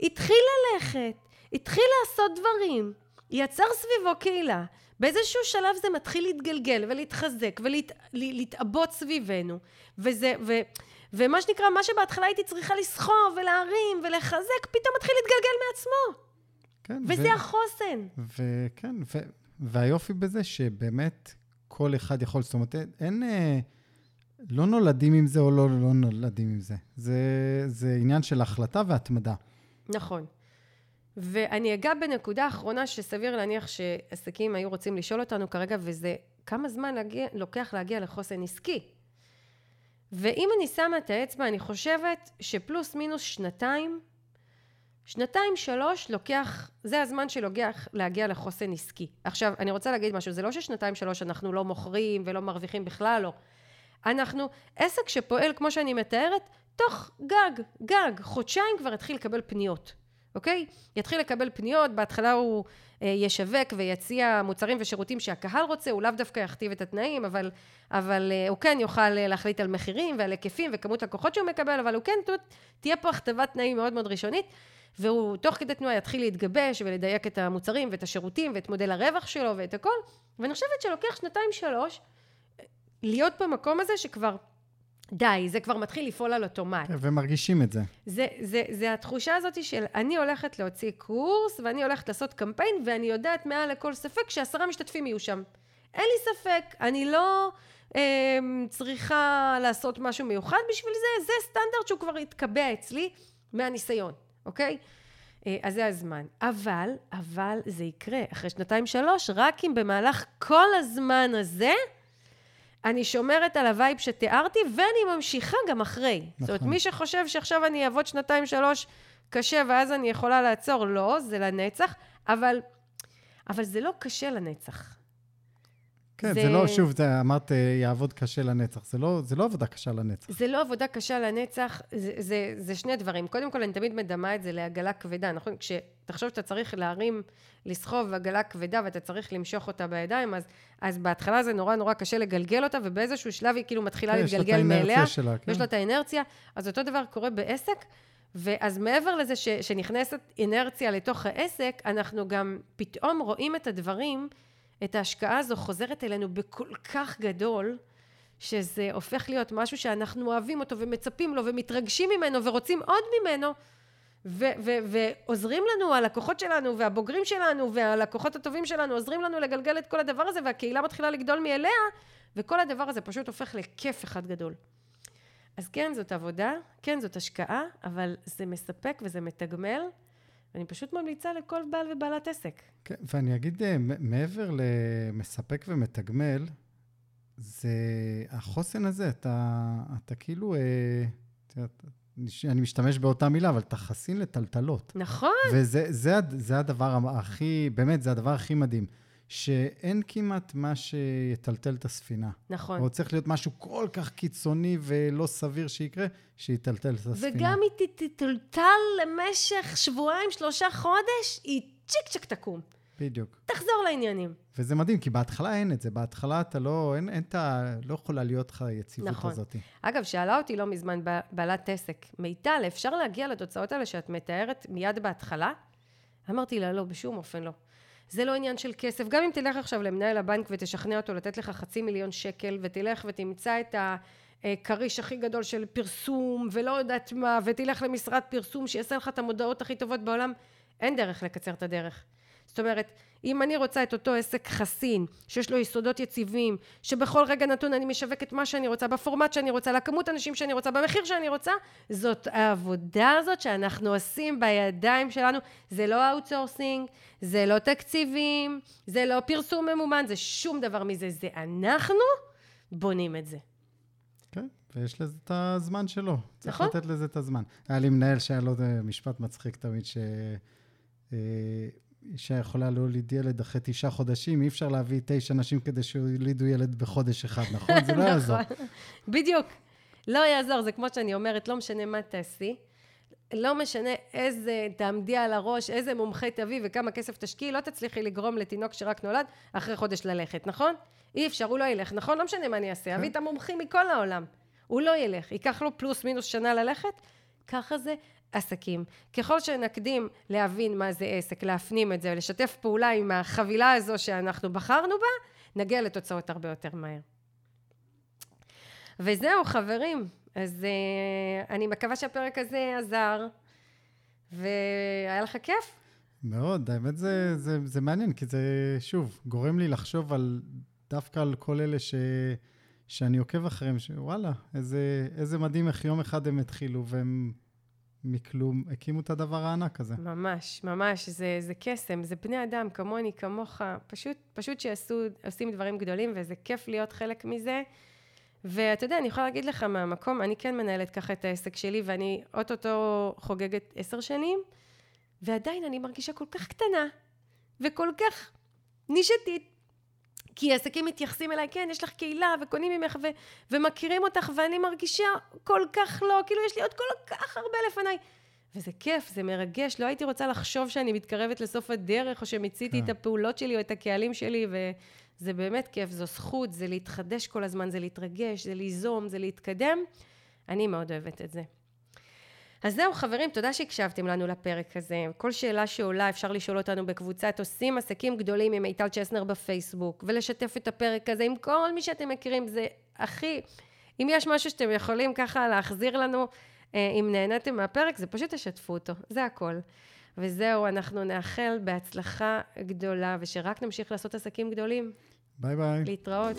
התחיל ללכת, התחיל לעשות דברים, יצר סביבו קהילה. באיזשהו שלב זה מתחיל להתגלגל ולהתחזק ולהתעבות סביבנו. וזה, ו, ומה שנקרא, מה שבהתחלה הייתי צריכה לסחוב ולהרים ולחזק, פתאום מתחיל להתגלגל מעצמו. כן, וזה החוסן. וכן, ו, והיופי בזה שבאמת כל אחד יכול, זאת אומרת, אין-. אה, לא נולדים עם זה או לא, לא נולדים עם זה. זה, זה עניין של החלטה והתמדה. נכון. ואני אגע בנקודה אחרונה שסביר להניח שעסקים היו רוצים לשאול אותנו כרגע, וזה כמה זמן להגיע, לוקח להגיע לחוסן עסקי. ואם אני שמה את האצבע, אני חושבת שפלוס מינוס שנתיים, שנתיים שלוש לוקח, זה הזמן שלוקח להגיע לחוסן עסקי. עכשיו, אני רוצה להגיד משהו, זה לא ששנתיים שלוש אנחנו לא מוכרים ולא מרוויחים בכלל, לא. אנחנו, עסק שפועל כמו שאני מתארת, תוך גג, גג, חודשיים כבר יתחיל לקבל פניות, אוקיי? יתחיל לקבל פניות, בהתחלה הוא אה, ישווק ויציע מוצרים ושירותים שהקהל רוצה, הוא לאו דווקא יכתיב את התנאים, אבל, אבל אה, הוא כן יוכל אה, להחליט על מחירים ועל היקפים וכמות לקוחות שהוא מקבל, אבל הוא כן, תהיה פה הכתבת תנאים מאוד מאוד ראשונית, והוא תוך כדי תנועה יתחיל להתגבש ולדייק את המוצרים ואת השירותים ואת מודל הרווח שלו ואת הכל, ואני חושבת שלוקח שנתיים שלוש להיות במקום הזה שכבר, די, זה כבר מתחיל לפעול על אוטומט. ומרגישים את זה. זה, זה, זה התחושה הזאת של אני הולכת להוציא קורס ואני הולכת לעשות קמפיין ואני יודעת מעל לכל ספק שעשרה משתתפים יהיו שם. אין לי ספק, אני לא אה, צריכה לעשות משהו מיוחד בשביל זה, זה סטנדרט שהוא כבר התקבע אצלי מהניסיון, אוקיי? אה, אז זה הזמן. אבל, אבל זה יקרה אחרי שנתיים שלוש, רק אם במהלך כל הזמן הזה אני שומרת על ה vibe שתיארתי, ואני ממשיכה גם אחרי. נכון. זאת אומרת, נכון. מי שחושב שעכשיו אני אעבוד שנתיים, שלוש קשה, ואז אני יכולה לעצור, לא, זה לנצח, אבל, אבל זה לא קשה לנצח. כן, זה- זה, לא, שוב, זה, אמרת, אה, יעבוד קשה לנצח. זה לא, זה לא עבודה קשה לנצח. זה לא עבודה קשה לנצח, זה, זה, זה שני דברים. קודם כל, אני תמיד מדמה את זה לעגלה כבדה, נכון? כשתחשוב שאתה צריך להרים, לסחוב עגלה כבדה ואתה צריך למשוך אותה בידיים, אז, אז בהתחלה זה נורא נורא קשה לגלגל אותה, ובאיזשהו שלב היא כאילו מתחילה כן, יש להתגלגל מאליה. שלה, כן. ויש לה את האינרציה, אז אותו דבר קורה בעסק, ואז מעבר לזה ש, שנכנסת אינרציה לתוך העסק, אנחנו גם פתאום רואים את הדברים, את ההשקעה הזו חוזרת אלינו בכל כך גדול, שזה הופך להיות משהו שאנחנו אוהבים אותו ומצפים לו ומתרגשים ממנו ורוצים עוד ממנו, ו- ו- ועוזרים לנו, הלקוחות שלנו והבוגרים שלנו והלקוחות הטובים שלנו עוזרים לנו לגלגל את כל הדבר הזה והקהילה מתחילה לגדול מאליה וכל הדבר הזה פשוט הופך לכיף אחד גדול. אז כן, זאת עבודה, כן, זאת השקעה, אבל זה מספק וזה מתגמל, ואני פשוט ממליצה לכל בעל ובעלת עסק. כן, ואני אגיד, אה, מעבר למספק ומתגמל, זה החוסן הזה, אתה, אתה כאילו, אה, אני משתמש באותה מילה, אבל אתה חסין לטלטלות. נכון. וזה זה, זה הדבר הכי, באמת, זה הדבר הכי מדהים. שאין כמעט מה שיטלטל את הספינה. נכון. או צריך להיות משהו כל כך קיצוני ולא סביר שיקרה, שיטלטל את הספינה. וגם אם תטולטל למשך שבועיים, שלושה חודש, היא צ'יק צ'ק תקום. בדיוק. תחזור לעניינים. וזה מדהים, כי בהתחלה אין את זה. בהתחלה אתה לא, אין, אין אתה, לא יכולה להיות לך היציבות נכון. הזאת. אגב, שאלה אותי לא מזמן בעלת עסק, מיטל, אפשר להגיע לתוצאות האלה שאת מתארת מיד בהתחלה? אמרתי לה, לא, בשום אופן לא. זה לא עניין של כסף. גם אם תלך עכשיו למנהל הבנק ותשכנע אותו לתת לך חצי מיליון שקל, ותלך ותמצא את הכריש הכי גדול של פרסום, ולא יודעת מה, ותלך למשרד פרסום שיעשה לך את המודעות הכי טובות בעולם, אין דרך לקצר את הדרך. זאת אומרת, אם אני רוצה את אותו עסק חסין, שיש לו יסודות יציבים, שבכל רגע נתון אני משווק את מה שאני רוצה, בפורמט שאני רוצה, לכמות אנשים שאני רוצה, במחיר שאני רוצה, זאת העבודה הזאת שאנחנו עושים בידיים שלנו. זה לא outsourcing, זה לא תקציבים, זה לא פרסום ממומן, זה שום דבר מזה, זה אנחנו בונים את זה. כן, ויש לזה את הזמן שלו. צריך נכון. לתת לזה את הזמן. היה לי מנהל שהיה לו משפט מצחיק תמיד, ש... אישה יכולה להוליד ילד אחרי תשעה חודשים, אי אפשר להביא תשע נשים כדי שיולידו ילד בחודש אחד, נכון? זה לא יעזור. נכון, בדיוק. לא יעזור, זה כמו שאני אומרת, לא משנה מה תעשי, לא משנה איזה תעמדי על הראש, איזה מומחה תביא וכמה כסף תשקיעי, לא תצליחי לגרום לתינוק שרק נולד אחרי חודש ללכת, נכון? אי אפשר, הוא לא ילך, נכון? לא משנה מה אני אעשה, אביא כן. את המומחים מכל העולם. הוא לא ילך, ייקח לו פלוס מינוס שנה ללכת, ככה זה עסקים. ככל שנקדים להבין מה זה עסק, להפנים את זה ולשתף פעולה עם החבילה הזו שאנחנו בחרנו בה, נגיע לתוצאות הרבה יותר מהר. וזהו חברים, אז uh, אני מקווה שהפרק הזה עזר, והיה לך כיף? מאוד, האמת זה, זה, זה מעניין, כי זה, שוב, גורם לי לחשוב על, דווקא על כל אלה ש... שאני עוקב אחריהם, שוואלה, איזה, איזה מדהים איך יום אחד הם התחילו, והם מכלום הקימו את הדבר הענק הזה. ממש, ממש, זה, זה קסם, זה בני אדם כמוני, כמוך, פשוט, פשוט שעושים דברים גדולים, וזה כיף להיות חלק מזה. ואתה יודע, אני יכולה להגיד לך מהמקום, אני כן מנהלת ככה את העסק שלי, ואני אוטוטו חוגגת עשר שנים, ועדיין אני מרגישה כל כך קטנה, וכל כך נישתית, כי עסקים מתייחסים אליי, כן, יש לך קהילה, וקונים ממך, ו- ומכירים אותך, ואני מרגישה כל כך לא, כאילו יש לי עוד כל כך הרבה לפניי. וזה כיף, זה מרגש, לא הייתי רוצה לחשוב שאני מתקרבת לסוף הדרך, או שמיציתי את כן. הפעולות שלי או את הקהלים שלי, וזה באמת כיף, זו זכות, זה להתחדש כל הזמן, זה להתרגש, זה ליזום, זה להתקדם. אני מאוד אוהבת את זה. אז זהו חברים, תודה שהקשבתם לנו לפרק הזה. כל שאלה שעולה אפשר לשאול אותנו בקבוצת עושים עסקים גדולים עם מיטל צ'סנר בפייסבוק, ולשתף את הפרק הזה עם כל מי שאתם מכירים, זה הכי... אם יש משהו שאתם יכולים ככה להחזיר לנו, אה, אם נהניתם מהפרק, זה פשוט תשתפו אותו, זה הכל. וזהו, אנחנו נאחל בהצלחה גדולה, ושרק נמשיך לעשות עסקים גדולים. ביי ביי. להתראות.